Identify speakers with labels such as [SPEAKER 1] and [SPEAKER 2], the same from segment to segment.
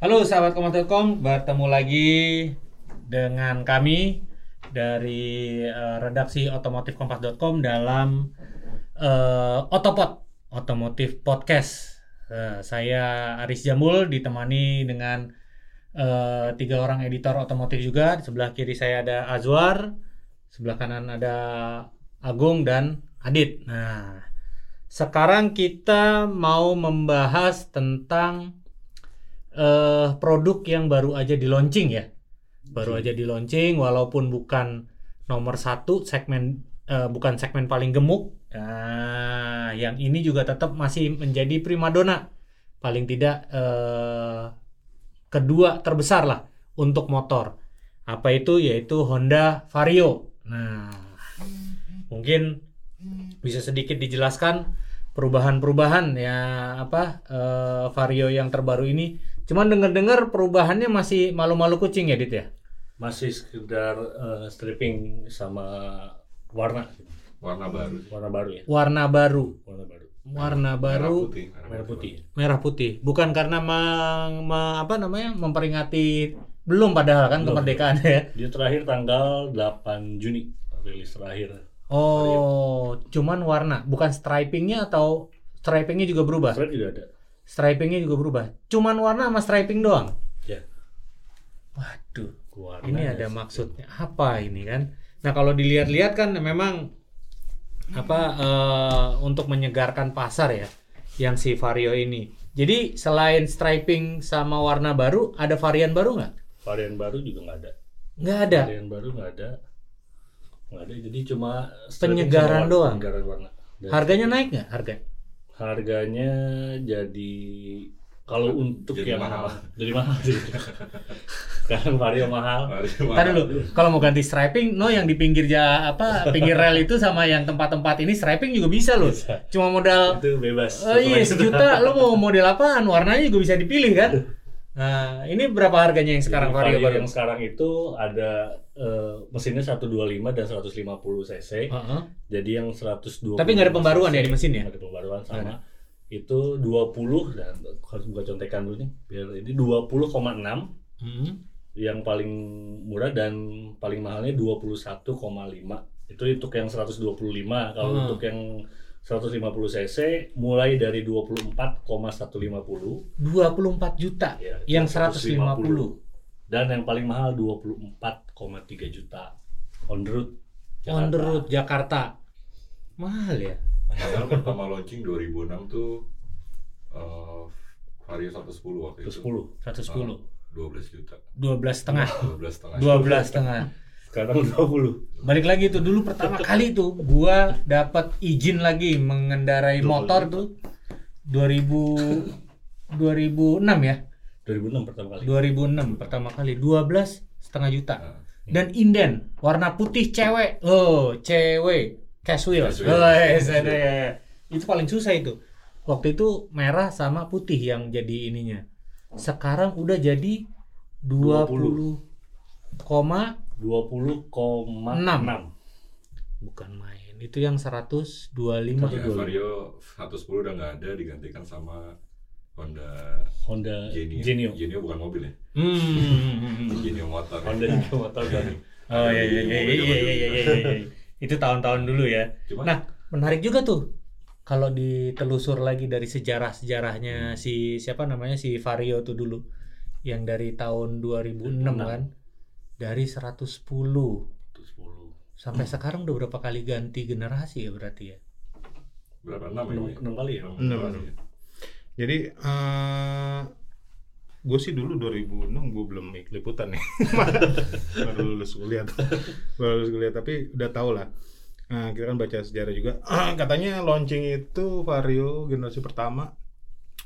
[SPEAKER 1] Halo sahabat kompas.com, bertemu lagi dengan kami dari eh, redaksi otomotifkompas.com dalam eh, Otopod Otomotif Podcast. Eh, saya Aris Jamul ditemani dengan eh, tiga orang editor otomotif juga. Di sebelah kiri saya ada Azwar, sebelah kanan ada Agung dan Adit. Nah, sekarang kita mau membahas tentang eh produk yang baru aja di launching ya. Baru aja di launching walaupun bukan nomor satu segmen eh, bukan segmen paling gemuk. Nah yang ini juga tetap masih menjadi primadona paling tidak eh, kedua terbesar lah untuk motor. Apa itu? Yaitu Honda Vario. Nah mungkin bisa sedikit dijelaskan perubahan-perubahan ya apa eh, Vario yang terbaru ini cuman dengar-dengar perubahannya masih malu-malu kucing ya Dit ya?
[SPEAKER 2] Masih sekedar eh, stripping sama warna.
[SPEAKER 3] Warna baru sih.
[SPEAKER 2] warna baru ya?
[SPEAKER 1] Warna baru.
[SPEAKER 2] Warna baru.
[SPEAKER 1] Warna
[SPEAKER 3] merah
[SPEAKER 1] baru.
[SPEAKER 3] putih
[SPEAKER 2] merah putih.
[SPEAKER 1] merah putih. Bukan karena meng- me- apa namanya memperingati belum padahal kan
[SPEAKER 2] Belum.
[SPEAKER 1] kemerdekaan ya?
[SPEAKER 2] Dia terakhir tanggal 8 Juni. Rilis terakhir.
[SPEAKER 1] Oh cuman warna. Bukan stripingnya atau stripingnya juga berubah?
[SPEAKER 2] Strip juga ada
[SPEAKER 1] stripingnya juga berubah. Cuman warna sama striping doang.
[SPEAKER 2] Ya.
[SPEAKER 1] Waduh.
[SPEAKER 2] Warna
[SPEAKER 1] ini ada maksudnya apa ini kan? Nah kalau dilihat-lihat kan memang apa eh, untuk menyegarkan pasar ya yang si Vario ini. Jadi selain striping sama warna baru ada varian baru nggak?
[SPEAKER 2] Varian baru juga nggak ada.
[SPEAKER 1] Nggak ada?
[SPEAKER 2] Varian baru nggak ada. Nggak ada. Jadi cuma
[SPEAKER 1] Penyegaran
[SPEAKER 2] warna-
[SPEAKER 1] doang?
[SPEAKER 2] penyegaran warna. Dan
[SPEAKER 1] harganya naik nggak harga
[SPEAKER 2] harganya jadi kalau untuk
[SPEAKER 3] Jadi
[SPEAKER 2] yang
[SPEAKER 3] mahal.
[SPEAKER 2] jadi mahal sih. Sekarang vario mahal.
[SPEAKER 1] Ntar dulu, kalau mau ganti striping, no yang di pinggir ja apa pinggir rel itu sama yang tempat-tempat ini striping juga bisa loh.
[SPEAKER 2] Bisa.
[SPEAKER 1] Cuma modal
[SPEAKER 2] itu bebas.
[SPEAKER 1] Oh iya sejuta lo mau model apaan? Warnanya juga bisa dipilih kan nah ini berapa harganya yang sekarang vario baru
[SPEAKER 2] yang sekarang itu ada eh, mesinnya 125 dan 150 cc.
[SPEAKER 1] Heeh.
[SPEAKER 2] Jadi yang 120
[SPEAKER 1] Tapi nggak ada pembaruan ya di mesin ya?
[SPEAKER 2] Nggak ada pembaruan sama. Itu 20 dan harus buka contekan dulu nih biar ini 20,6
[SPEAKER 1] Hmm.
[SPEAKER 2] yang paling murah dan paling mahalnya 21,5. Itu untuk yang 125. Kalau
[SPEAKER 1] Hmm.
[SPEAKER 2] untuk yang 150 cc mulai dari 24,150
[SPEAKER 1] 24 juta
[SPEAKER 2] Ya,
[SPEAKER 1] yang
[SPEAKER 2] itu
[SPEAKER 1] 150
[SPEAKER 2] dan yang paling mahal 24,3 juta. On the road
[SPEAKER 1] on the
[SPEAKER 2] Jakarta.
[SPEAKER 1] road Jakarta. Mahal ya?
[SPEAKER 3] Padahal pertama launching 2006 tuh eh, Vario 110 waktu itu.
[SPEAKER 2] 110
[SPEAKER 1] 110
[SPEAKER 3] 12 juta.
[SPEAKER 1] 12 setengah.
[SPEAKER 3] 12 setengah.
[SPEAKER 1] 12 setengah
[SPEAKER 2] sekarang 20
[SPEAKER 1] balik lagi tuh dulu pertama kali tuh gua dapat izin lagi mengendarai
[SPEAKER 2] 20
[SPEAKER 1] motor tuh 2000 2006 ya?
[SPEAKER 2] 2006 pertama kali.
[SPEAKER 1] 2006 pertama kali 12 setengah juta.
[SPEAKER 3] Nah,
[SPEAKER 1] dan inden warna putih cewek oh cewek casual
[SPEAKER 3] Casual.
[SPEAKER 1] oh, yes, ya. itu paling susah itu. Waktu itu merah sama putih yang jadi ininya. Sekarang udah jadi 20, koma
[SPEAKER 2] 20,6
[SPEAKER 1] bukan main. Itu yang 125
[SPEAKER 3] ya, Vario 110 udah nggak ada digantikan sama Honda
[SPEAKER 2] Honda
[SPEAKER 3] Genio.
[SPEAKER 2] Genio.
[SPEAKER 3] Genio bukan mobil ya.
[SPEAKER 1] hmm.
[SPEAKER 3] Genio motor.
[SPEAKER 2] Honda Genio motor tadi
[SPEAKER 1] oh iya iya iya iya iya iya, iya, iya. itu tahun-tahun dulu ya.
[SPEAKER 3] Cuma
[SPEAKER 1] Nah, menarik juga tuh kalau ditelusur lagi dari sejarah-sejarahnya si siapa namanya si Vario tuh dulu yang dari tahun 2006 kan dari 110
[SPEAKER 2] 110
[SPEAKER 1] sampai sekarang udah berapa kali ganti generasi ya berarti ya?
[SPEAKER 3] Berapa? Enam ya?
[SPEAKER 2] 6, kali ya?
[SPEAKER 3] Enam
[SPEAKER 4] Enam,
[SPEAKER 3] kali
[SPEAKER 4] enam.
[SPEAKER 3] ya?
[SPEAKER 4] Jadi gue sih dulu 2006 gue belum ikut liputan nih baru lulus kuliah. Baru lulus kuliah tapi udah tau lah. Nah, kita kan baca sejarah juga. Katanya launching itu Vario generasi pertama.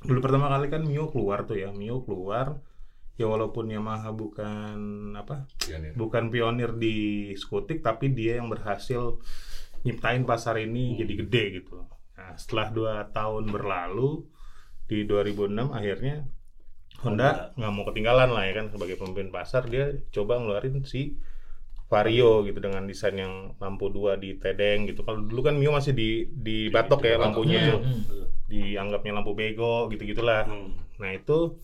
[SPEAKER 4] Dulu pertama kali kan Mio keluar tuh ya. Mio keluar ya walaupun Yamaha bukan apa
[SPEAKER 3] Pionir.
[SPEAKER 4] bukan pionir di skutik tapi dia yang berhasil nyiptain pasar ini jadi gede gitu. Nah, setelah dua tahun berlalu di 2006 akhirnya Honda nggak mau ketinggalan lah ya kan sebagai pemimpin pasar dia coba ngeluarin si Vario gitu dengan desain yang lampu dua di tedeng gitu. Kalau dulu kan Mio masih di di batok ya
[SPEAKER 3] Di batok.
[SPEAKER 4] lampunya
[SPEAKER 1] Hmm.
[SPEAKER 4] dianggapnya lampu bego gitu gitulah.
[SPEAKER 2] Hmm.
[SPEAKER 4] Nah itu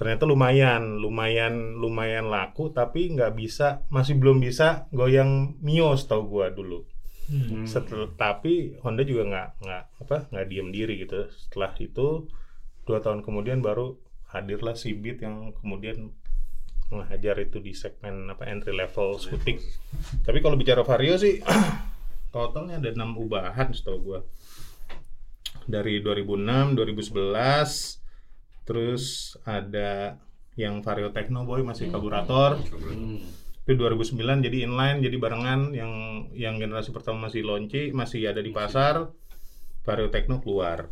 [SPEAKER 4] ternyata lumayan lumayan lumayan laku tapi nggak bisa masih belum bisa goyang Mio setahu gua dulu.
[SPEAKER 1] Hmm.
[SPEAKER 4] Setel- tapi Honda juga nggak nggak apa nggak diem diri gitu. Setelah itu dua tahun kemudian baru hadirlah si Beat yang kemudian menghajar itu di segmen apa entry level skutik. Tapi kalau bicara vario sih totalnya ada enam ubahan setahu gua. Dari 2006 2011 terus ada yang vario Techno Boy masih karburator.
[SPEAKER 2] Hmm.
[SPEAKER 4] itu 2009 jadi inline jadi barengan. Yang yang generasi pertama masih launching masih ada di pasar. Vario Techno keluar.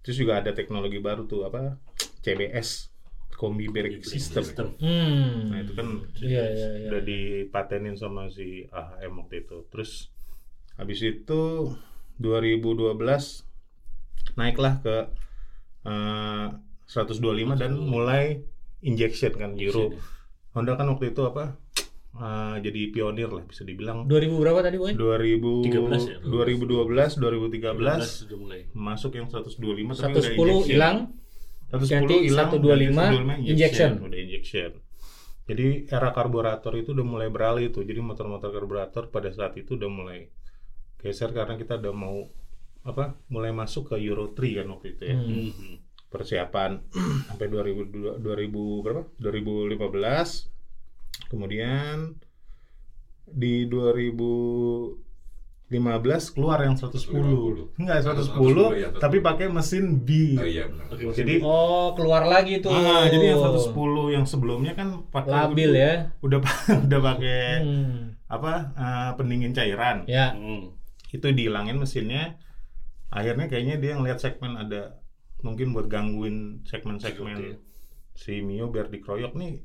[SPEAKER 4] Terus juga ada teknologi baru tuh apa? CBS Combi Brake System.
[SPEAKER 1] Hmm.
[SPEAKER 4] nah itu kan
[SPEAKER 1] Iya, iya, iya.
[SPEAKER 4] udah dipatenin sama si AHM waktu itu. Terus habis itu 2012 naiklah ke eh, 125 dan mulai injection kan Euro Honda kan waktu itu apa eh, jadi pionir lah bisa dibilang
[SPEAKER 1] 2000 berapa tadi, Boy?
[SPEAKER 4] 2000
[SPEAKER 2] 13 ya?
[SPEAKER 4] 2012 2013
[SPEAKER 2] sudah mulai.
[SPEAKER 4] masuk yang 125 tapi udah
[SPEAKER 1] 110
[SPEAKER 4] injection.
[SPEAKER 1] hilang.
[SPEAKER 4] 110
[SPEAKER 1] ganti
[SPEAKER 4] hilang
[SPEAKER 1] 125
[SPEAKER 4] ganti
[SPEAKER 1] injection.
[SPEAKER 4] udah injection jadi era karburator itu udah mulai beralih tuh jadi motor-motor karburator pada saat itu udah mulai geser karena kita udah mau apa mulai masuk ke Euro 3 kan waktu itu ya
[SPEAKER 1] Hmm.
[SPEAKER 4] Persiapan sampai 2000 2000 berapa 2015 kemudian di 2015 keluar yang 110 enggak 110
[SPEAKER 3] ya, 110.
[SPEAKER 4] tapi pakai mesin B
[SPEAKER 3] Oh iya benar.
[SPEAKER 2] Oke,
[SPEAKER 4] jadi
[SPEAKER 1] Oh, keluar lagi tuh.
[SPEAKER 4] ah, jadi yang 110 yang sebelumnya kan pakai
[SPEAKER 1] labil
[SPEAKER 4] udah,
[SPEAKER 1] ya.
[SPEAKER 4] udah udah pakai
[SPEAKER 1] Hmm.
[SPEAKER 4] apa eh, pendingin cairan
[SPEAKER 1] Ya.
[SPEAKER 2] Hmm.
[SPEAKER 4] itu dihilangin mesinnya akhirnya kayaknya dia ngeliat segmen ada mungkin buat gangguin segmen-segmen si Mio biar dikeroyok nih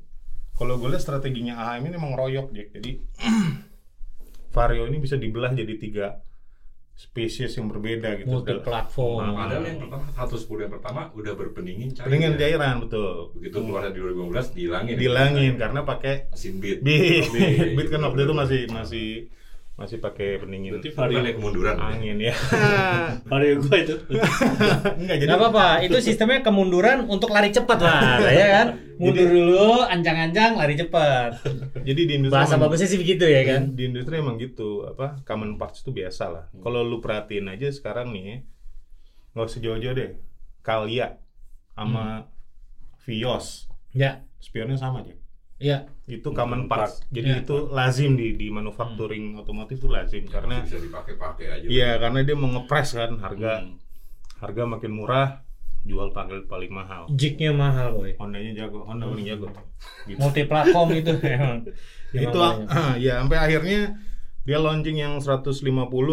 [SPEAKER 4] kalau gue lihat strateginya AHM ini emang ngeroyok Jack jadi Vario ini bisa dibelah jadi tiga spesies yang berbeda gitu
[SPEAKER 1] Multi platform.
[SPEAKER 4] Ah.
[SPEAKER 3] Padahal yang pertama 110 yang pertama udah berpendingin cair.
[SPEAKER 4] pendingin
[SPEAKER 3] ya.
[SPEAKER 4] cairan betul
[SPEAKER 3] Begitu keluar di 2015 dihilangin.
[SPEAKER 4] dilangin karena pakai
[SPEAKER 3] mesin beat.
[SPEAKER 4] beat
[SPEAKER 3] Beat.
[SPEAKER 4] beat kan waktu itu masih masih masih pakai pendingin
[SPEAKER 2] Berarti vario
[SPEAKER 3] ya kemunduran.
[SPEAKER 4] angin ya
[SPEAKER 2] vario gua itu.
[SPEAKER 4] enggak jadi
[SPEAKER 1] Gak apa-apa, itu sistemnya kemunduran untuk lari cepat lah, ya kan? Mundur dulu, ancang-ancang, lari cepat.
[SPEAKER 4] jadi di industri
[SPEAKER 1] Bahasa bagusnya sih begitu ya kan?
[SPEAKER 4] di industri emang gitu apa common parts itu biasa lah kalau lu perhatiin aja sekarang nih nggak usah jauh-jauh deh Kalia sama Vios
[SPEAKER 1] Ya,
[SPEAKER 4] spionnya sama aja
[SPEAKER 1] ya.
[SPEAKER 4] Itu common parts jadi
[SPEAKER 1] Ya.
[SPEAKER 4] itu lazim di di manufacturing otomotif itu lazim karena
[SPEAKER 3] bisa dipakai-pakai aja.
[SPEAKER 4] iya karena dia mau ngepres kan harga
[SPEAKER 2] Hmm.
[SPEAKER 4] harga makin murah jual paling paling mahal
[SPEAKER 1] Jignya mahal, boy.
[SPEAKER 4] Hondanya jago Honda paling jago gitu.
[SPEAKER 1] Multi platform itu emang.
[SPEAKER 4] Ya itu
[SPEAKER 1] banyak.
[SPEAKER 4] ya sampai akhirnya dia launching yang 150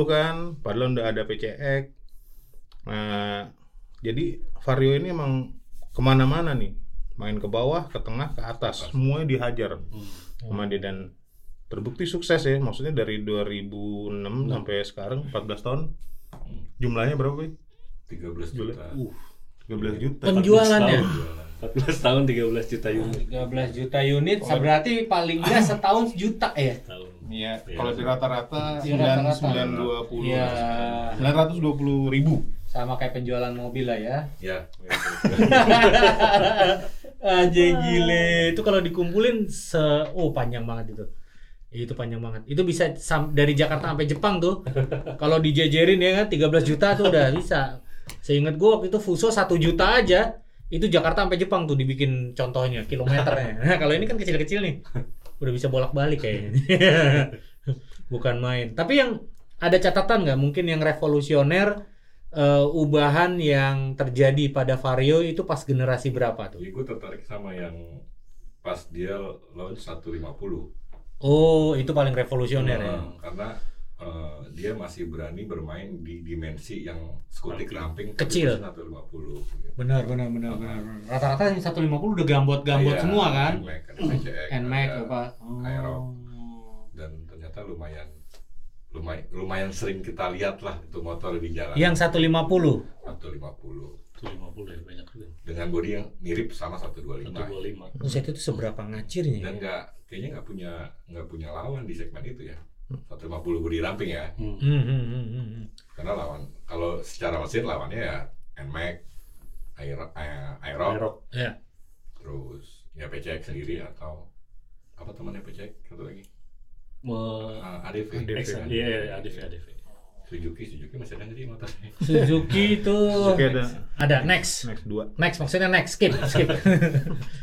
[SPEAKER 4] kan padahal udah ada PCX nah jadi Vario ini emang ke mana-mana nih main ke bawah ke tengah ke atas semuanya dihajar sama dia dan terbukti sukses ya maksudnya dari 2006 sampai sekarang 14 tahun jumlahnya berapa Boy?
[SPEAKER 3] 13
[SPEAKER 4] Jual-
[SPEAKER 3] juta.
[SPEAKER 2] Uh,
[SPEAKER 4] 13 juta
[SPEAKER 1] Penjualannya.
[SPEAKER 3] Jualan.
[SPEAKER 2] 14 tahun 13 juta unit
[SPEAKER 1] 13 juta unit, berarti paling nggak setahun juta ya?
[SPEAKER 2] tahun.
[SPEAKER 4] Iya,
[SPEAKER 2] Iya.
[SPEAKER 4] kalau di rata-rata
[SPEAKER 1] Di rata-rata.
[SPEAKER 4] 920
[SPEAKER 1] Iya.
[SPEAKER 4] 920 ribu
[SPEAKER 1] Sama kayak penjualan mobil lah ya. Aja gile. Itu kalau dikumpulin se oh panjang banget itu. Itu panjang banget. Itu bisa sam- dari Jakarta sampai Jepang tuh. kalau dijejerin ya kan 13 juta tuh udah bisa. Seingat gua waktu itu Fuso 1 juta aja. Itu Jakarta sampai Jepang tuh dibikin contohnya kilometernya. Nah, kalau ini kan kecil-kecil nih. Udah bisa bolak-balik kayaknya. Bukan main. Tapi yang ada catatan nggak mungkin yang revolusioner eh, ubahan yang terjadi pada Vario itu pas generasi berapa tuh?
[SPEAKER 3] Jadi gue tertarik sama yang pas dia launch 150.
[SPEAKER 1] Oh, itu paling revolusioner ya.
[SPEAKER 3] Eh, karena eh, dia masih berani bermain di dimensi yang skutik ramping
[SPEAKER 1] Kecil.
[SPEAKER 3] mesin 150 gitu.
[SPEAKER 1] Benar, benar, benar, benar. Rata-rata yang 150 udah gambot-gambot
[SPEAKER 3] Iya,
[SPEAKER 1] semua kan?
[SPEAKER 3] NMAX,
[SPEAKER 1] Nmax apa? Oh.
[SPEAKER 3] Aero. dan ternyata lumayan lumayan lumayan sering kita lihat lah itu motor di jalan
[SPEAKER 1] Yang 150.
[SPEAKER 3] 150
[SPEAKER 2] Itu 50 ya banyak juga.
[SPEAKER 3] dengan bodi yang mirip sama 125
[SPEAKER 2] 125.
[SPEAKER 1] Buset itu seberapa ngacirnya
[SPEAKER 3] dan
[SPEAKER 1] ya?
[SPEAKER 3] nggak kayaknya nggak punya nggak punya lawan di segmen itu ya 150 bodi ramping ya
[SPEAKER 2] Hmm.
[SPEAKER 1] Hmm, hmm, hmm, hmm, hmm.
[SPEAKER 3] karena lawan kalau secara mesin lawannya ya Nmax Aero eh, Aero
[SPEAKER 2] Aerox.
[SPEAKER 1] Ya.
[SPEAKER 3] ya PCX sendiri atau apa temannya PCX satu lagi
[SPEAKER 2] Me-
[SPEAKER 3] Ah, ADV
[SPEAKER 4] ADV.
[SPEAKER 2] Ex- Iya, iya, ADV, ADV.
[SPEAKER 3] Suzuki Suzuki masih ada nggak sih motornya
[SPEAKER 1] Suzuki itu
[SPEAKER 4] Oke ada
[SPEAKER 1] ada next.
[SPEAKER 4] next dua.
[SPEAKER 1] Next maksudnya next skip skip.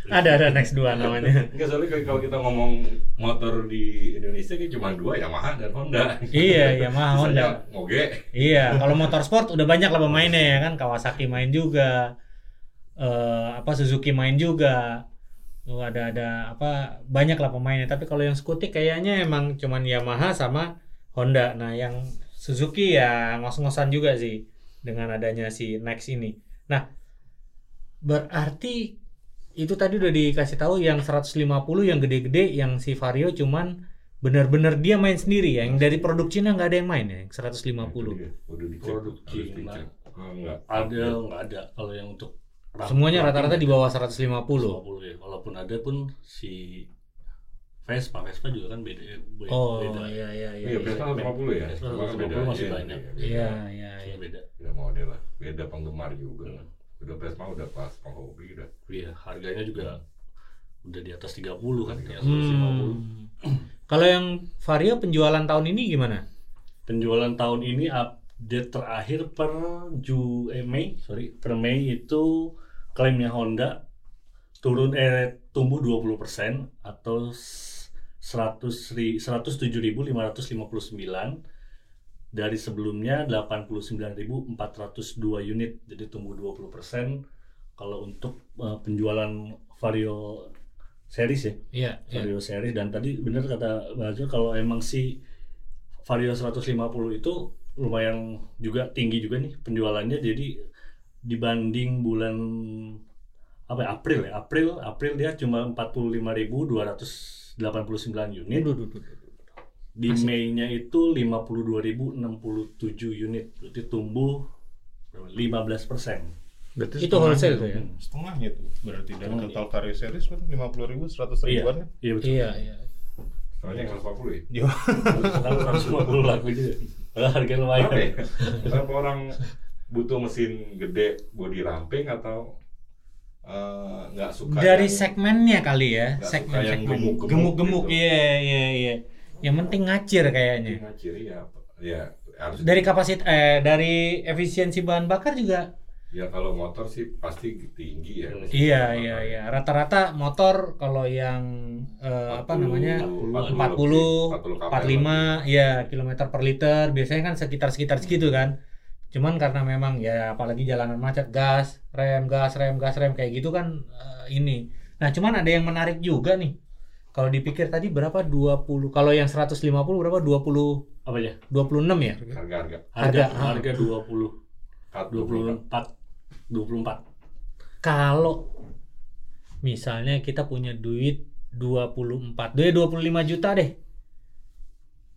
[SPEAKER 1] ada ada next dua namanya.
[SPEAKER 3] Enggak soalnya kalau- kalau kita ngomong motor di Indonesia kan cuma dua Yamaha dan Honda
[SPEAKER 1] Iya, Yamaha,
[SPEAKER 3] Sisanya
[SPEAKER 1] Honda.
[SPEAKER 3] Moge
[SPEAKER 1] Iya, kalau motorsport udah banyak lah pemainnya ya kan, Kawasaki main juga, eh apa Suzuki main juga, Tuh ada ada apa banyak lah pemainnya. Tapi kalau yang skutik kayaknya emang cuman Yamaha sama Honda. Nah yang Suzuki ya ngos-ngosan juga sih dengan adanya si Next ini. Nah berarti itu tadi udah dikasih tahu yang 150 yang gede-gede, yang si Vario cuman bener-bener dia main sendiri ya. Yang dari produk Cina nggak ada yang main ya, yang 150.
[SPEAKER 3] Itu dia, udah dicek
[SPEAKER 2] Produk Cina.
[SPEAKER 3] Oh, enggak
[SPEAKER 2] Ada nggak ada kalau yang untuk ram-
[SPEAKER 1] Semuanya rata-rata di bawah 150.
[SPEAKER 2] 50 ya. Walaupun ada pun si Vespa, Vespa juga kan beda. beda
[SPEAKER 1] Oh
[SPEAKER 2] beda.
[SPEAKER 1] iya iya iya.
[SPEAKER 3] Iya, Vespa 150 ya.
[SPEAKER 2] Vespa
[SPEAKER 3] Cuma kan
[SPEAKER 2] 150 masih
[SPEAKER 3] Iya,
[SPEAKER 2] banyak.
[SPEAKER 3] iya,
[SPEAKER 1] Iya iya iya.
[SPEAKER 2] Beda.
[SPEAKER 3] Beda model lah, beda penggemar juga. Udah Vespa udah pas penghobi udah.
[SPEAKER 2] Iya, harganya juga udah di atas 30 kan, ya
[SPEAKER 1] Hmm.
[SPEAKER 2] 150.
[SPEAKER 1] Kalau yang Vario penjualan tahun ini gimana?
[SPEAKER 2] Penjualan tahun ini update terakhir per Ju eh, Mei, sorry, per Mei itu klaimnya Honda turun eh tumbuh 20% atau s- 100 ri- 107.559 dari sebelumnya 89.402 unit jadi tumbuh 20% kalau untuk eh, penjualan Vario series ya?
[SPEAKER 1] Iya iya.
[SPEAKER 2] Vario series. Dan tadi benar kata Bajo kalau emang si Vario 150 itu lumayan juga tinggi juga nih penjualannya. Jadi dibanding bulan apa ya, April ya April April dia cuma 45.289 unit
[SPEAKER 1] Duh, duh, duh, duh, duh.
[SPEAKER 2] di Mei-nya itu 52.067 unit berarti tumbuh berapa? 15 persen
[SPEAKER 4] Berarti
[SPEAKER 1] Itu wholesale tuh ya?
[SPEAKER 4] Setengahnya tuh. Berarti dari total Vario series kan 50 ribu, 100
[SPEAKER 2] iya
[SPEAKER 4] ribuan kan?
[SPEAKER 2] iya betul
[SPEAKER 1] Iya iya.
[SPEAKER 3] Soalnya yang 150 ya.
[SPEAKER 4] Iya.
[SPEAKER 2] sekarang 150 laku juga Padahal harga lumayan
[SPEAKER 3] Apa ya? Kenapa orang butuh mesin gede body ramping atau eh, nggak suka
[SPEAKER 1] Dari
[SPEAKER 3] yang-
[SPEAKER 1] segmennya kali ya, segmen segmen
[SPEAKER 3] gemuk-gemuk gitu.
[SPEAKER 1] iya iya iya. Yang penting ngacir kayaknya.
[SPEAKER 3] Ciri ya ya harus
[SPEAKER 1] Dari kapasitas eh dari efisiensi bahan bakar juga
[SPEAKER 3] ya kalau motor sih pasti tinggi ya
[SPEAKER 1] Iya iya iya. Rata-rata motor kalau yang eh, apa namanya 40, 45 ya kilometer per liter biasanya kan sekitar sekitar segitu kan. Cuman karena memang ya apalagi jalanan macet gas, rem, gas, rem, gas, rem kayak gitu kan eh, ini. Nah, cuman ada yang menarik juga nih. Kalau dipikir tadi berapa 20. Kalau yang 150 berapa 20
[SPEAKER 2] apa ya
[SPEAKER 1] 26 ya?
[SPEAKER 3] harga-harga
[SPEAKER 2] harga
[SPEAKER 1] Harga-
[SPEAKER 2] harga 20
[SPEAKER 3] 24
[SPEAKER 2] 24 24
[SPEAKER 1] Kalau misalnya kita punya duit 24, deh 25 juta deh.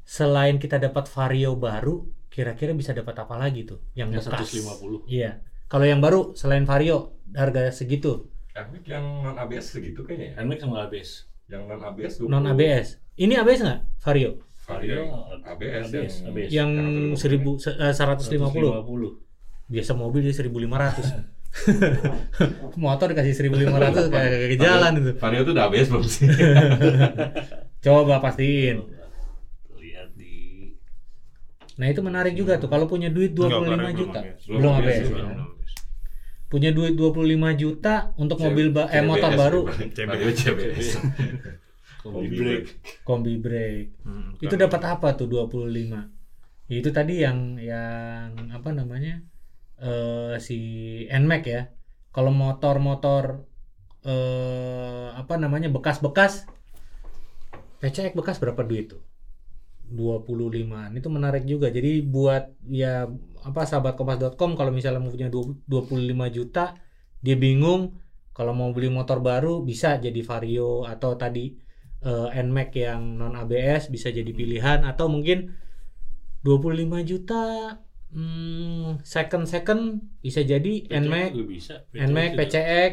[SPEAKER 1] Selain kita dapat vario baru, kira-kira bisa dapat apa lagi tuh?
[SPEAKER 2] yang
[SPEAKER 1] Yang bekas.
[SPEAKER 2] 150
[SPEAKER 1] Iya. Kalau yang baru selain vario harga segitu,
[SPEAKER 3] Epic yang non ABS segitu kayaknya ya
[SPEAKER 2] NMAX sama ABS
[SPEAKER 3] yang non ABS
[SPEAKER 1] non ABS. Ini ABS nggak vario?
[SPEAKER 3] Vario
[SPEAKER 2] ABS
[SPEAKER 3] ABS, yang
[SPEAKER 2] ABS.
[SPEAKER 1] Yang 1000 eh, 150.
[SPEAKER 2] 150
[SPEAKER 1] Biasa mobil dia 1500. Motor dikasih 1500 kayak kayak jalan itu.
[SPEAKER 3] Vario tuh udah ABS belum sih
[SPEAKER 1] Coba pastiin. Nah itu menarik juga tuh kalau punya duit 25
[SPEAKER 4] Enggak,
[SPEAKER 1] juta.
[SPEAKER 4] belum. ABS,
[SPEAKER 1] ya.
[SPEAKER 4] Belum ABS.
[SPEAKER 1] Punya duit 25 juta untuk
[SPEAKER 3] C-
[SPEAKER 1] mobil ba- eh motor baru
[SPEAKER 3] CBS
[SPEAKER 2] kombi brake
[SPEAKER 1] kombi brake.
[SPEAKER 4] Hmm,
[SPEAKER 1] Itu
[SPEAKER 4] kan.
[SPEAKER 1] dapat apa tuh 25? Ya, itu tadi yang yang apa namanya? eh si NMAX ya. Kalau motor-motor eh apa namanya bekas-bekas PCX bekas berapa duit tuh? 25 itu menarik juga. Jadi buat ya apa sahabat kompas.com kalau misalnya mau punya 20 25 juta dia bingung kalau mau beli motor baru bisa jadi Vario atau tadi eh, NMAX yang non ABS bisa jadi pilihan. Atau mungkin 25 juta hmm, second second bisa jadi NMAX NMAX PCX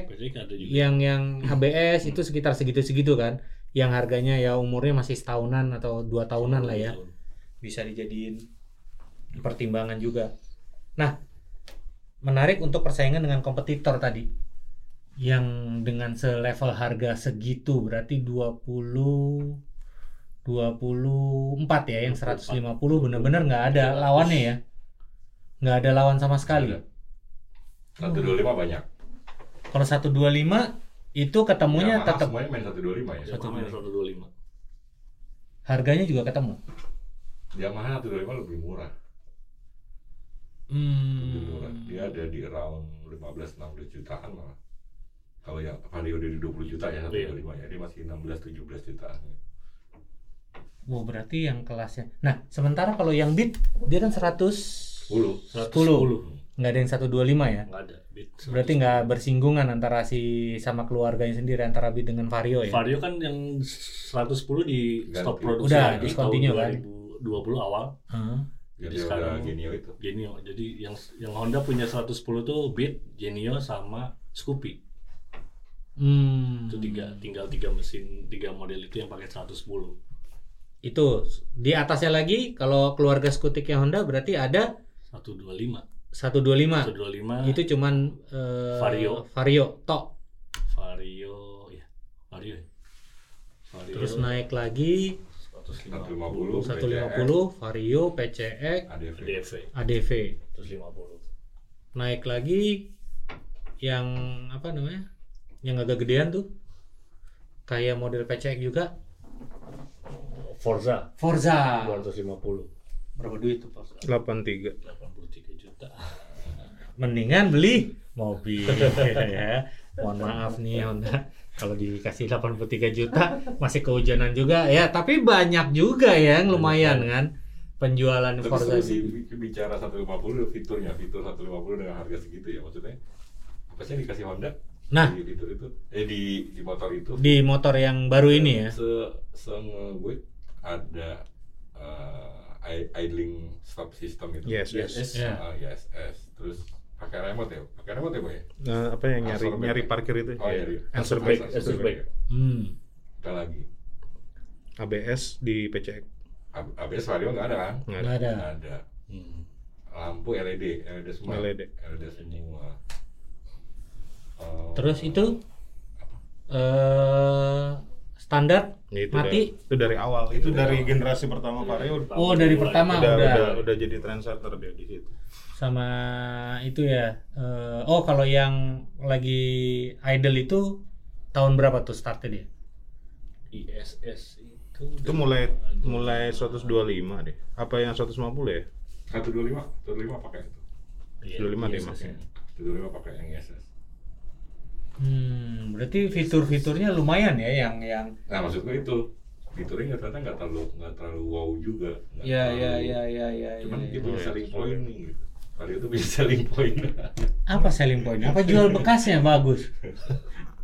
[SPEAKER 1] yang yang ABS itu sekitar segitu-segitu kan yang harganya ya umurnya masih setahunan atau dua tahunan lah ya. Bisa dijadiin pertimbangan juga. Nah menarik untuk persaingan dengan kompetitor tadi. Yang dengan selevel harga segitu berarti 20 24 ya yang 150 bener-bener nggak ada lawannya ya? Nggak ada lawan sama sekali?
[SPEAKER 3] Ada. Satu dua lima banyak.
[SPEAKER 1] kalau 125 itu ketemunya
[SPEAKER 3] Yamaha
[SPEAKER 1] tetap
[SPEAKER 3] semuanya main satu dua lima ya.
[SPEAKER 2] Satu main satu dua lima.
[SPEAKER 1] harganya juga ketemu
[SPEAKER 3] Yamaha satu dua lima lebih murah. Lebih murah.
[SPEAKER 1] hmm.
[SPEAKER 3] Dia ada di around 15 16 jutaan malah. Kalau yang Vario udah di 20 juta ya satu
[SPEAKER 2] Iya.
[SPEAKER 3] dua lima ya dia masih 16 17 jutaan.
[SPEAKER 1] Wow, berarti yang kelasnya. Nah, sementara kalau yang Beat dia kan 100
[SPEAKER 3] 10.
[SPEAKER 1] 10. Nggak ada yang 125 ya.
[SPEAKER 2] Nggak ada. Beat.
[SPEAKER 1] Berarti nggak bersinggungan antara si sama keluarganya sendiri antara Beat dengan Vario ya.
[SPEAKER 2] Vario kan yang 110 di
[SPEAKER 3] Ganti.
[SPEAKER 2] stop produksi
[SPEAKER 1] Udah, discontinue
[SPEAKER 2] tahun
[SPEAKER 1] kan?
[SPEAKER 2] 2020 awal
[SPEAKER 1] Heeh.
[SPEAKER 3] Jadi
[SPEAKER 2] sekarang-
[SPEAKER 3] Genio itu.
[SPEAKER 2] Genio. Jadi yang yang Honda punya 110 tuh Beat, Genio sama Scoopy.
[SPEAKER 1] Hmm.
[SPEAKER 2] Itu tiga tinggal tiga mesin, tiga model itu yang pakai 110.
[SPEAKER 1] Itu di atasnya lagi kalau keluarga skutiknya Honda berarti ada
[SPEAKER 2] 125.
[SPEAKER 1] 125.
[SPEAKER 2] 125
[SPEAKER 1] Itu cuman eh,
[SPEAKER 2] Vario.
[SPEAKER 1] Vario tok.
[SPEAKER 2] Vario ya. Vario. Vario
[SPEAKER 1] Terus naik lagi
[SPEAKER 3] 150
[SPEAKER 1] 150 Vario, PCX,
[SPEAKER 3] ADV.
[SPEAKER 2] DV
[SPEAKER 1] ADV.
[SPEAKER 2] 150.
[SPEAKER 1] Naik lagi yang apa namanya? Yang agak gedean tuh. Kayak model PCX juga.
[SPEAKER 2] Forza
[SPEAKER 1] Forza.
[SPEAKER 2] 250.
[SPEAKER 1] Berapa duit tuh Forza?
[SPEAKER 4] 83
[SPEAKER 2] 83 juta.
[SPEAKER 1] Mendingan beli mobil ya. Mohon maaf nih Honda kalau dikasih 83 juta masih kehujanan juga ya, tapi banyak juga ya yang lumayan kan penjualan
[SPEAKER 3] Tapi
[SPEAKER 1] Forza
[SPEAKER 3] sih bicara 150 fiturnya, fitur 150 dengan harga segitu ya maksudnya. Apa sih yang dikasih Honda?
[SPEAKER 1] Nah.
[SPEAKER 3] di fitur itu eh di di motor itu.
[SPEAKER 1] Di motor yang baru ini ya.
[SPEAKER 3] Se se gue ada eh, idling stop system itu.
[SPEAKER 4] Yes, yes.
[SPEAKER 2] Yes.
[SPEAKER 1] Ya.
[SPEAKER 3] Ah, yes, yes. Terus pakai remote ya? Pakai remote ya, Boy?
[SPEAKER 4] Nah, apa yang nyari
[SPEAKER 3] Answer
[SPEAKER 4] nyari parkir itu
[SPEAKER 3] Oh iya, iya.
[SPEAKER 4] answer
[SPEAKER 3] back,
[SPEAKER 4] back
[SPEAKER 2] answer back.
[SPEAKER 1] Hmm.
[SPEAKER 3] Apa lagi?
[SPEAKER 4] ABS di PCX
[SPEAKER 3] A- ABS Vario nggak ada kan?
[SPEAKER 4] nggak ada
[SPEAKER 1] ada.
[SPEAKER 3] Nggak ada.
[SPEAKER 2] Hmm.
[SPEAKER 3] Lampu LED, LED semua.
[SPEAKER 4] LED.
[SPEAKER 3] LED semua. Eh,
[SPEAKER 1] Terus itu eh standar
[SPEAKER 4] itu
[SPEAKER 1] mati.
[SPEAKER 4] dari, itu dari awal itu dari generasi pertama Vario udah
[SPEAKER 1] Oh, dari pertama
[SPEAKER 4] udah,
[SPEAKER 1] udah.
[SPEAKER 4] udah udah jadi trendsetter dia di situ
[SPEAKER 1] sama itu ya. eh, oh, kalau yang lagi idle itu tahun berapa tuh startnya dia?
[SPEAKER 2] ISS itu
[SPEAKER 4] itu mulai mulai 125 deh apa yang 150 ya
[SPEAKER 3] 125, 125 pakai itu.
[SPEAKER 2] Iya,
[SPEAKER 4] 125 deh
[SPEAKER 2] ISS.
[SPEAKER 4] mas
[SPEAKER 3] 125 pakai yang ISS.
[SPEAKER 1] Hmm, berarti fitur-fiturnya lumayan ya yang yang
[SPEAKER 3] Nah, maksud gue itu fiturnya ternyata nggak terlalu nggak terlalu wow juga. nggak
[SPEAKER 1] ya
[SPEAKER 3] terlalu-
[SPEAKER 1] ya ya ya ya.
[SPEAKER 3] Cuman
[SPEAKER 1] ya,
[SPEAKER 3] dia
[SPEAKER 1] ya.
[SPEAKER 3] selling point nih. Gitu. Vario itu punya selling point.
[SPEAKER 1] Apa selling point? Apa jual bekasnya bagus?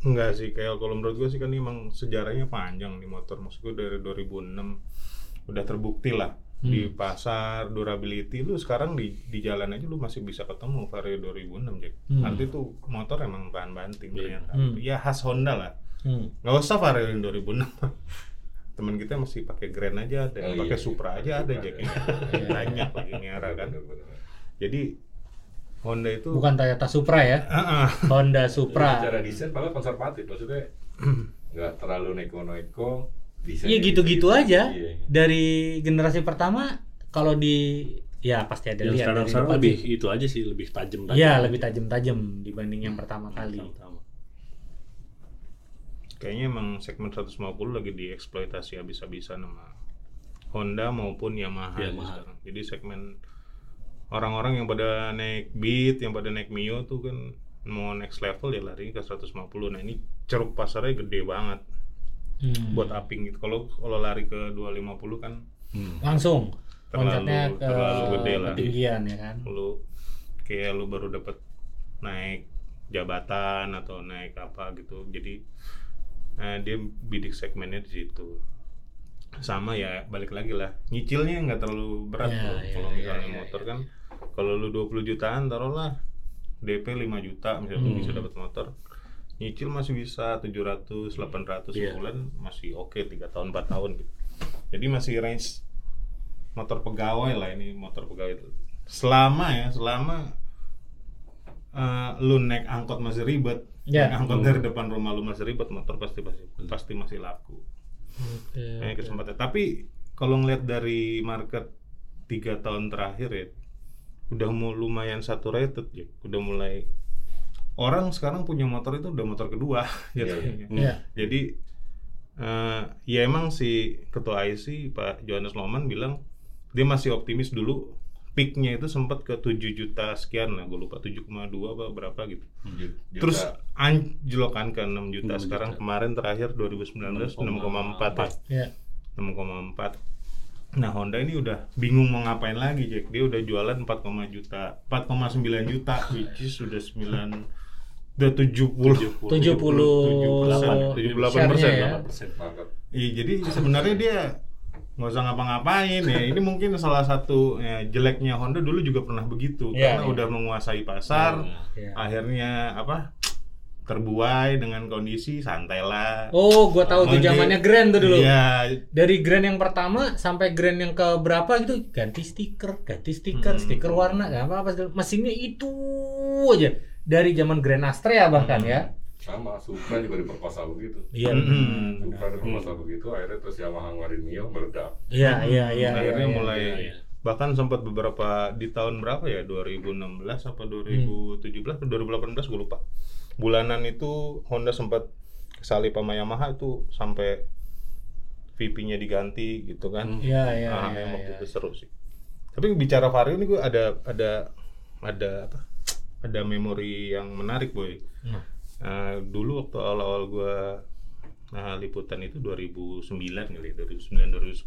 [SPEAKER 4] enggak sih kayak kalau menurut gue sih kan ini emang sejarahnya panjang nih motor maksud gue dari 2006 udah terbukti lah di pasar durability lu sekarang di di jalan aja lu masih bisa ketemu Vario 2006 Jack
[SPEAKER 1] Hmm.
[SPEAKER 4] arti tuh motor emang tahan banting ternyata
[SPEAKER 1] Hmm.
[SPEAKER 4] ya khas Honda lah
[SPEAKER 1] Hmm.
[SPEAKER 4] nggak usah Vario yang 2006 teman kita masih pakai Grand aja ada
[SPEAKER 3] Oh,
[SPEAKER 4] pakai
[SPEAKER 3] iya.
[SPEAKER 4] Supra aja ada Jack
[SPEAKER 1] ada.
[SPEAKER 4] banyak lagi ini era kan jadi Honda itu
[SPEAKER 1] Bukan Toyota Supra ya,
[SPEAKER 4] ah.
[SPEAKER 1] Honda
[SPEAKER 3] Jadi
[SPEAKER 1] Supra.
[SPEAKER 3] Secara desain malah konservatif, maksudnya nggak terlalu neko-neko. Desainnya
[SPEAKER 1] Iya gitu-gitu aja.
[SPEAKER 3] Iya.
[SPEAKER 1] Dari generasi pertama kalau di ya pasti ada
[SPEAKER 2] Yang
[SPEAKER 1] lihat
[SPEAKER 2] sekarang sekarang lebih
[SPEAKER 1] sih.
[SPEAKER 2] itu aja sih lebih tajam
[SPEAKER 1] Iya, lebih tajam-tajam dibanding yang pertama kali.
[SPEAKER 2] Sama-sama.
[SPEAKER 4] kayaknya emang segmen 150 lagi dieksploitasi habis-habisan sama Honda maupun Yamaha,
[SPEAKER 2] Yamaha.
[SPEAKER 4] sekarang. Jadi segmen orang-orang yang pada naik Beat, yang pada naik Mio tuh kan mau next level ya lari ke 150. Nah, ini ceruk pasarnya gede banget
[SPEAKER 1] Hmm.
[SPEAKER 4] buat upping gitu. Kalau kalau lari ke 250 kan
[SPEAKER 1] Langsung
[SPEAKER 4] Terlalu-
[SPEAKER 1] loncatnya ke
[SPEAKER 4] terlalu gede lah.
[SPEAKER 1] ketinggian ya kan.
[SPEAKER 4] lu kayak lu baru dapat naik jabatan atau naik apa gitu jadi eh, dia bidik segmennya di situ sama ya balik lagi lah nyicilnya nggak terlalu berat
[SPEAKER 1] Ya, ya,
[SPEAKER 4] kalau
[SPEAKER 1] ya,
[SPEAKER 4] misalnya
[SPEAKER 1] ya,
[SPEAKER 4] motor kan kalau lu 20 jutaan taruhlah DP 5 juta misalnya lu
[SPEAKER 1] Hmm.
[SPEAKER 4] bisa dapat motor nyicil masih bisa 700 800
[SPEAKER 2] Iya.
[SPEAKER 4] sebulan masih oke tiga tahun 4 tahun gitu. Jadi masih range motor pegawai lah ini motor pegawai itu. Selama ya selama eh, lu naik angkot masih ribet
[SPEAKER 1] Ya.
[SPEAKER 4] angkot dari depan rumah lu masih ribet motor pasti pasti pasti masih laku. Ini kesempatan. Tapi kalau ngeliat dari market tiga tahun terakhir ya udah mau lumayan saturated ya udah mulai orang sekarang punya motor itu udah motor kedua gitu
[SPEAKER 1] Iya.
[SPEAKER 4] jadi eh, ya emang si ketua IC Pak Johannes Loman bilang dia masih optimis dulu peaknya itu sempat ke 7 juta sekian lah gue lupa 7,2 apa berapa gitu
[SPEAKER 3] Ju- juta.
[SPEAKER 4] terus anjlokan ke 6 juta
[SPEAKER 2] 6
[SPEAKER 4] sekarang
[SPEAKER 2] juta.
[SPEAKER 4] kemarin terakhir 2019 6,4 ya
[SPEAKER 1] Ya.
[SPEAKER 4] 6,4 nah Honda ini udah bingung mau ngapain lagi Jack dia udah jualan 4, juta 4,9 juta which is sudah 9 udah 70
[SPEAKER 1] 70
[SPEAKER 4] 78 persen
[SPEAKER 1] ya.
[SPEAKER 4] Iya, jadi sebenarnya dia nggak usah ngapa-ngapain ya. Ini mungkin salah satu ya, jeleknya Honda dulu juga pernah begitu
[SPEAKER 1] Iya,
[SPEAKER 4] karena
[SPEAKER 1] iya.
[SPEAKER 4] udah menguasai pasar.
[SPEAKER 1] Iya.
[SPEAKER 4] Akhirnya apa? Terbuai dengan kondisi santai lah.
[SPEAKER 1] Oh, gua tahu tuh zamannya Grand tuh dulu.
[SPEAKER 4] Iya,
[SPEAKER 1] Dari Grand yang pertama sampai Grand yang ke berapa gitu ganti stiker, ganti stiker,
[SPEAKER 4] Hmm.
[SPEAKER 1] stiker warna, nggak apa-apa. Mesinnya itu aja dari zaman Grand Astrea bahkan ya.
[SPEAKER 3] sama Supra juga diperkosa begitu
[SPEAKER 1] Iya.
[SPEAKER 4] Mm-mm.
[SPEAKER 3] Supra diperkosa begitu akhirnya terus Yamaha ngeluarin Mio meledak
[SPEAKER 1] Iya, iya, iya.
[SPEAKER 4] akhirnya
[SPEAKER 1] iya,
[SPEAKER 4] mulai
[SPEAKER 1] iya, iya.
[SPEAKER 4] bahkan sempat beberapa di tahun berapa ya 2016 apa 2017 atau 2018 gue lupa bulanan itu Honda sempat kesalip sama Yamaha itu sampai VP-nya diganti gitu kan
[SPEAKER 1] Iya, iya,
[SPEAKER 4] Ah,
[SPEAKER 1] iya,
[SPEAKER 4] yang waktu
[SPEAKER 1] iya.
[SPEAKER 4] itu seru sih tapi bicara Vario ini gue ada ada ada apa ada memori yang menarik boy
[SPEAKER 1] Nah,
[SPEAKER 4] Nah, dulu waktu awal-awal gue nah, liputan itu 2009 kali, 2009 2010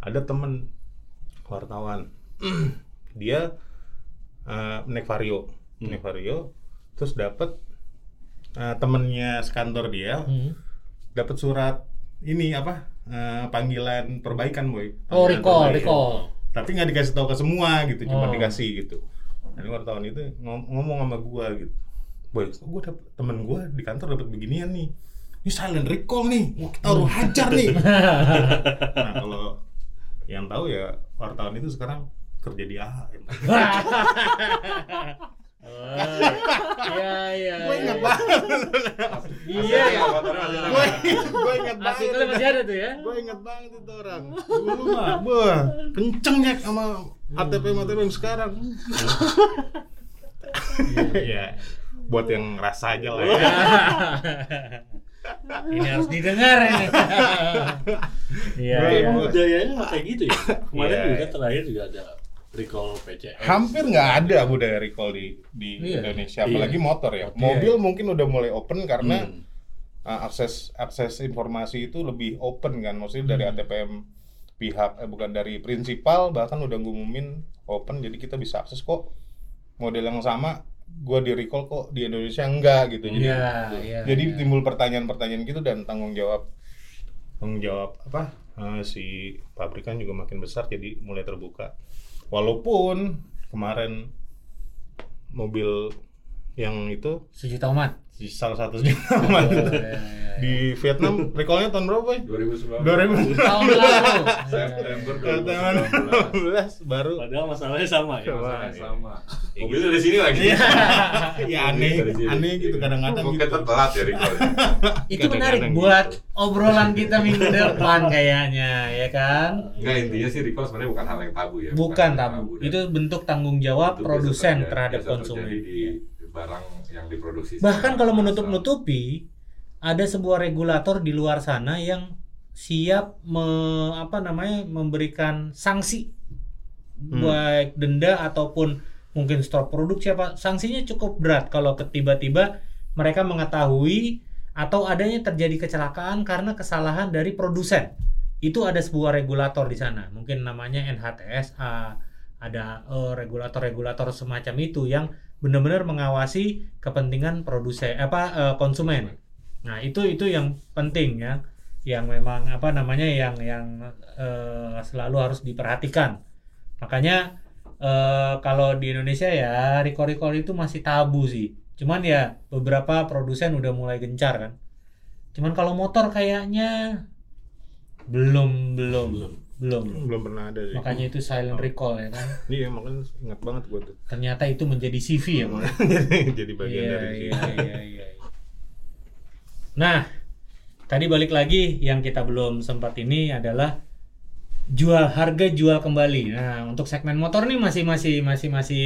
[SPEAKER 4] ada temen wartawan dia eh, naik vario, naik vario, terus dapat eh, temennya sekantor dia
[SPEAKER 1] hmm.
[SPEAKER 4] dapat surat ini apa eh, panggilan perbaikan boy.
[SPEAKER 1] Oh,
[SPEAKER 4] Panggilan
[SPEAKER 1] recall,
[SPEAKER 4] perbaikan.
[SPEAKER 1] recall.
[SPEAKER 4] Tapi nggak dikasih tahu ke semua gitu, cuma
[SPEAKER 1] Oh.
[SPEAKER 4] dikasih gitu. Nah, ini wartawan itu ngom- ngomong sama gua gitu. Boy, kok gua dapet, temen gua di kantor dapat beginian nih. Ini silent recall nih, Wah, kita harus hajar nih. nah kalau yang tahu ya wartawan itu sekarang kerja di AHA.
[SPEAKER 1] Oh, Iya, iya.
[SPEAKER 4] Gue ingat
[SPEAKER 1] iya.
[SPEAKER 4] banget.
[SPEAKER 1] Iya, ya.
[SPEAKER 4] Gue ingat banget.
[SPEAKER 1] Artikelnya masih ada tuh ya.
[SPEAKER 4] Gue inget banget itu orang. Dulu mah, wah, kenceng ya sama ATP ATP yang sekarang. Iya. Buat yang ngerasa aja lah ya.
[SPEAKER 1] ini harus didengar ini. Iya, iya.
[SPEAKER 2] budayanya kayak gitu ya kemarin
[SPEAKER 4] Iya.
[SPEAKER 2] juga terakhir juga ada recall PCX
[SPEAKER 4] Hampir nggak ada budaya recall di di
[SPEAKER 1] Iya.
[SPEAKER 4] Indonesia, apalagi
[SPEAKER 2] Iya.
[SPEAKER 4] motor ya.
[SPEAKER 1] Iya,
[SPEAKER 4] Mobil mungkin udah mulai open karena
[SPEAKER 2] Hmm.
[SPEAKER 4] uh, akses akses informasi itu lebih open kan, maksudnya dari
[SPEAKER 1] Hmm.
[SPEAKER 4] ATPM pihak eh, bukan dari prinsipal bahkan udah ngumumin open jadi kita bisa akses kok model yang sama gua di recall kok di Indonesia enggak gitu jadi
[SPEAKER 1] Iya, iya.
[SPEAKER 4] jadi
[SPEAKER 1] iya.
[SPEAKER 4] timbul pertanyaan-pertanyaan gitu dan tanggung jawab tanggung jawab apa eh, si pabrikan juga makin besar jadi mulai terbuka walaupun kemarin mobil yang itu
[SPEAKER 1] sejuta umat.
[SPEAKER 4] salah satu zaman
[SPEAKER 1] Oh, iya, iya.
[SPEAKER 4] Di Vietnam recallnya tahun berapa boy?
[SPEAKER 3] 2019
[SPEAKER 4] 2000
[SPEAKER 1] tahun lalu.
[SPEAKER 3] September
[SPEAKER 4] tahun
[SPEAKER 3] 2019
[SPEAKER 4] 2019 baru.
[SPEAKER 2] Padahal masalahnya sama ya.
[SPEAKER 3] Masalahnya sama. mobilnya dari sini lagi.
[SPEAKER 4] Ya aneh. Aneh gitu kadang-kadang
[SPEAKER 3] mungkin
[SPEAKER 4] gitu.
[SPEAKER 3] telat ya recall
[SPEAKER 1] Itu menarik
[SPEAKER 4] gitu.
[SPEAKER 1] buat obrolan kita minggu depan kayaknya, ya kan?
[SPEAKER 3] Enggak intinya sih recall sebenarnya bukan hal yang tabu ya.
[SPEAKER 1] Bukan tabu. Itu bentuk tanggung jawab produsen terhadap konsumen.
[SPEAKER 3] di barang yang diproduksi
[SPEAKER 1] Bahkan kalau menutup-nutupi, ada sebuah regulator di luar sana yang siap me- apa namanya memberikan sanksi.
[SPEAKER 4] Hmm.
[SPEAKER 1] baik denda ataupun mungkin stop produk siapa sanksinya cukup berat. Kalau tiba-tiba mereka mengetahui atau adanya terjadi kecelakaan karena kesalahan dari produsen. Itu ada sebuah regulator di sana. Mungkin namanya NHTSA ada eh, regulator-regulator semacam itu yang benar-benar mengawasi kepentingan produsen apa eh, konsumen nah itu itu yang penting ya yang memang apa namanya yang yang eh, selalu harus diperhatikan makanya eh, kalau di Indonesia ya recall-recall itu masih tabu sih cuman ya beberapa produsen udah mulai gencar kan cuman kalau motor kayaknya belum belum
[SPEAKER 2] Belum.
[SPEAKER 1] belum.
[SPEAKER 4] belum pernah ada sih
[SPEAKER 1] Makanya itu silent recall ya kan.
[SPEAKER 4] iya makanya ingat banget gue tuh
[SPEAKER 1] Ternyata itu menjadi CV ya,
[SPEAKER 4] jadi bagian
[SPEAKER 1] Iya,
[SPEAKER 4] dari
[SPEAKER 1] iya, iya, iya. Nah, tadi balik lagi yang kita belum sempat ini adalah jual harga jual kembali. Nah, untuk segmen motor nih masih masih masih masih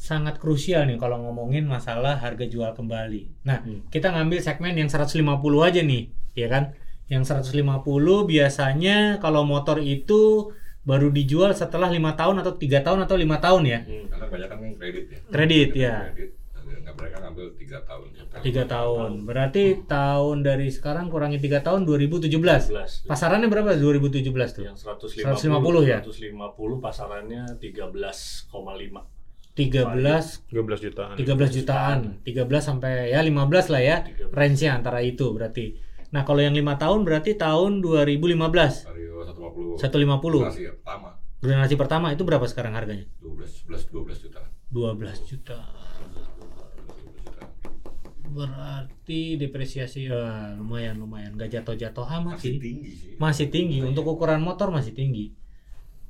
[SPEAKER 1] sangat krusial nih kalau ngomongin masalah harga jual kembali. Nah, kita ngambil segmen yang 150 aja nih, ya kan? Yang 150 biasanya kalau motor itu baru dijual setelah lima tahun atau tiga tahun atau lima tahun ya
[SPEAKER 3] Karena banyak kan kredit ya.
[SPEAKER 1] Kredit, ya.
[SPEAKER 3] Kredit. Nggak mereka ngambil tiga tahun.
[SPEAKER 1] tiga tahun berarti tahun dari sekarang kurangi tiga tahun 2017
[SPEAKER 2] 17.
[SPEAKER 1] pasarannya berapa 2017 tuh
[SPEAKER 2] Yang 150,
[SPEAKER 1] 150 ya?
[SPEAKER 2] 150 pasarannya 13,5.
[SPEAKER 1] 13
[SPEAKER 4] 13 jutaan
[SPEAKER 1] 13 jutaan 13 sampai ya 15 lah ya
[SPEAKER 2] 13.
[SPEAKER 1] range nya antara itu berarti nah kalau yang lima tahun berarti tahun 2015
[SPEAKER 3] Vario 150.
[SPEAKER 1] 150
[SPEAKER 3] Generasi pertama.
[SPEAKER 1] generasi pertama itu berapa sekarang harganya
[SPEAKER 3] 12, 11, 12 juta.
[SPEAKER 1] 12 juta
[SPEAKER 3] 12 juta.
[SPEAKER 1] Berarti depresiasi ya, lumayan lumayan. Nggak jatuh-jatuh amat
[SPEAKER 3] Masih
[SPEAKER 1] sih.
[SPEAKER 3] tinggi sih.
[SPEAKER 1] masih tinggi. Untuk ukuran motor masih tinggi.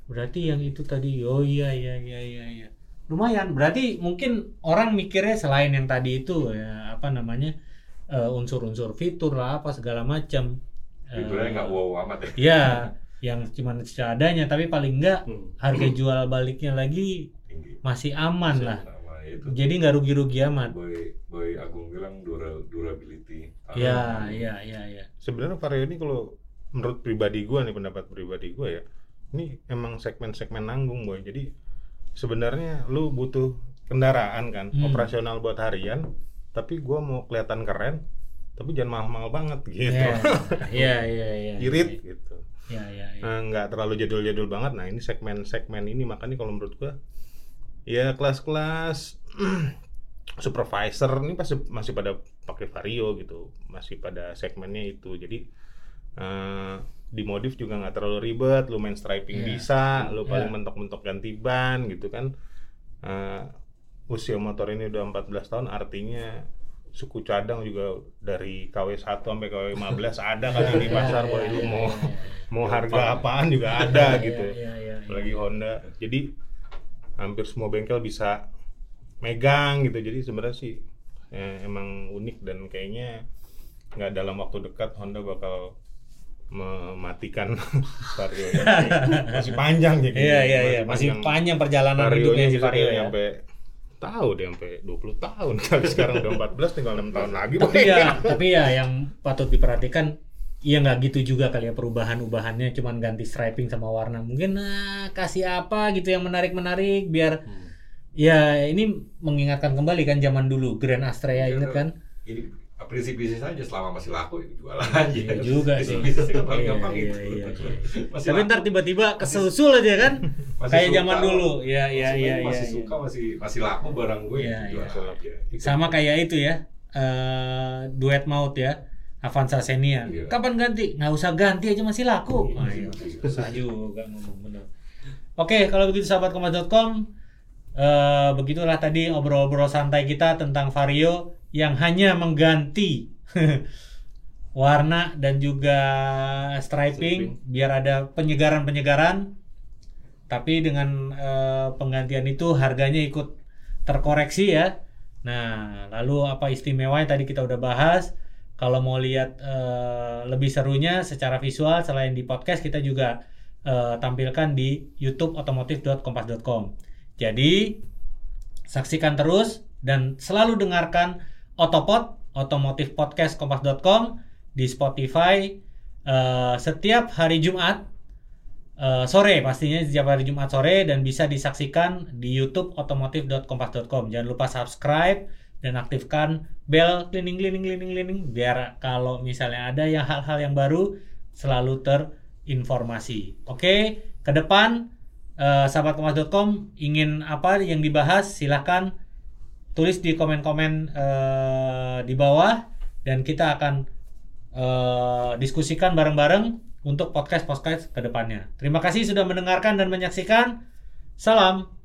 [SPEAKER 1] Berarti yang itu tadi oh iya iya iya iya iya. Lumayan. Berarti mungkin orang mikirnya selain yang tadi itu ya apa namanya eh, unsur-unsur fitur lah apa segala macam. Eh,
[SPEAKER 3] Fiturnya nggak wow amat ya.
[SPEAKER 1] ya yang cuman seadanya. Tapi paling enggak
[SPEAKER 2] Hmm.
[SPEAKER 1] harga jual baliknya lagi
[SPEAKER 3] Tinggi.
[SPEAKER 1] masih aman lah.
[SPEAKER 3] Sama itu.
[SPEAKER 1] jadi nggak rugi-rugi amat.
[SPEAKER 3] Boy, Boy durability.
[SPEAKER 1] ya ya ya ya
[SPEAKER 4] sebenarnya Vario ini kalau menurut pribadi gue nih pendapat pribadi gue ya ini emang segmen-segmen nanggung boy jadi sebenarnya lu butuh kendaraan kan
[SPEAKER 1] Hmm.
[SPEAKER 4] operasional buat harian tapi gua mau kelihatan keren tapi jangan mahal-mahal banget gitu
[SPEAKER 1] ya ya ya ya
[SPEAKER 4] irit gitu
[SPEAKER 1] ya ya, ya.
[SPEAKER 4] Nah, nggak terlalu jadul-jadul banget nah ini segmen-segmen ini makanya kalau menurut gua ya kelas-kelas supervisor ini pasti masih pada pakai vario gitu masih pada segmennya itu. Jadi eh, dimodif juga nggak terlalu ribet lu main striping
[SPEAKER 1] Iya.
[SPEAKER 4] bisa lu paling
[SPEAKER 1] Iya.
[SPEAKER 4] mentok-mentok ganti ban gitu kan. Eh, usia motor ini udah 14 tahun artinya suku cadang juga dari KW1 sampai KW15 ada kan di pasar
[SPEAKER 1] Iya, iya,
[SPEAKER 4] lu
[SPEAKER 1] iya,
[SPEAKER 4] mau
[SPEAKER 1] iya,
[SPEAKER 4] mau harga apaan juga ada gitu. apalagi Honda. Jadi hampir semua bengkel bisa megang gitu. Jadi sebenarnya sih eh, emang unik dan kayaknya nggak dalam waktu dekat Honda bakal mematikan Vario masih panjang ya
[SPEAKER 1] Iya iya iya. Masih panjang perjalanan hidupnya si Vario ya.
[SPEAKER 4] sampai tahu deh sampai 20 tahun. Kali sekarang udah 14 tinggal 6 tahun lagi.
[SPEAKER 1] Tapi ya tapi ya yang patut diperhatikan Iya nggak gitu juga kali ya perubahan-ubahannya. Cuman ganti striping sama warna. Mungkin nah, kasih apa? gitu yang menarik-menarik biar ya ini mengingatkan kembali kan zaman dulu Grand Astrea
[SPEAKER 3] Iya,
[SPEAKER 1] inget kan
[SPEAKER 3] Ini prinsip bisnis aja selama masih laku itu jual aja.
[SPEAKER 1] Iya juga sih.
[SPEAKER 3] bisnis yang paling
[SPEAKER 1] Iya,
[SPEAKER 3] gampang
[SPEAKER 1] iya,
[SPEAKER 3] itu.
[SPEAKER 1] iya, iya.
[SPEAKER 3] Masih
[SPEAKER 1] tapi ntar tiba-tiba kesusul aja kan
[SPEAKER 3] Masih
[SPEAKER 1] kayak zaman dulu ya ya
[SPEAKER 3] konsumen
[SPEAKER 1] ya ya,
[SPEAKER 3] masih
[SPEAKER 1] ya.
[SPEAKER 3] suka masih masih laku barang gue
[SPEAKER 1] Iya,
[SPEAKER 3] jual
[SPEAKER 1] iya.
[SPEAKER 3] aja.
[SPEAKER 1] sama kayak itu ya eh duet maut ya Avanza Xenia
[SPEAKER 3] Iya.
[SPEAKER 1] kapan ganti nggak usah ganti aja masih laku
[SPEAKER 3] Iya,
[SPEAKER 1] Wah,
[SPEAKER 3] iya.
[SPEAKER 1] iya. susah juga ngomong bener oke kalau begitu sahabat kompas.com eh begitulah tadi obrol-obrol santai kita tentang Vario yang hanya mengganti warna dan juga striping, biar ada penyegaran-penyegaran tapi dengan eh, penggantian itu harganya ikut terkoreksi ya. Nah, lalu apa istimewanya tadi kita udah bahas. Kalau mau lihat eh, lebih serunya secara visual selain di podcast kita juga eh, tampilkan di YouTube otomotif.kompas.com. Jadi saksikan terus dan selalu dengarkan Otopod otomotif podcast kompas.com di Spotify eh, setiap hari Jumat eh, sore pastinya setiap hari Jumat sore dan bisa disaksikan di YouTube otomotif.kompas.com. Jangan lupa subscribe dan aktifkan bel cleaning cleaning cleaning cleaning biar kalau misalnya ada yang hal-hal yang baru selalu terinformasi. Oke, ke depan eh, sahabatkompas.com ingin apa yang dibahas silahkan tulis di komen-komen eh, di bawah dan kita akan eh, diskusikan bareng-bareng untuk podcast podcast ke depannya. Terima kasih sudah mendengarkan dan menyaksikan. Salam.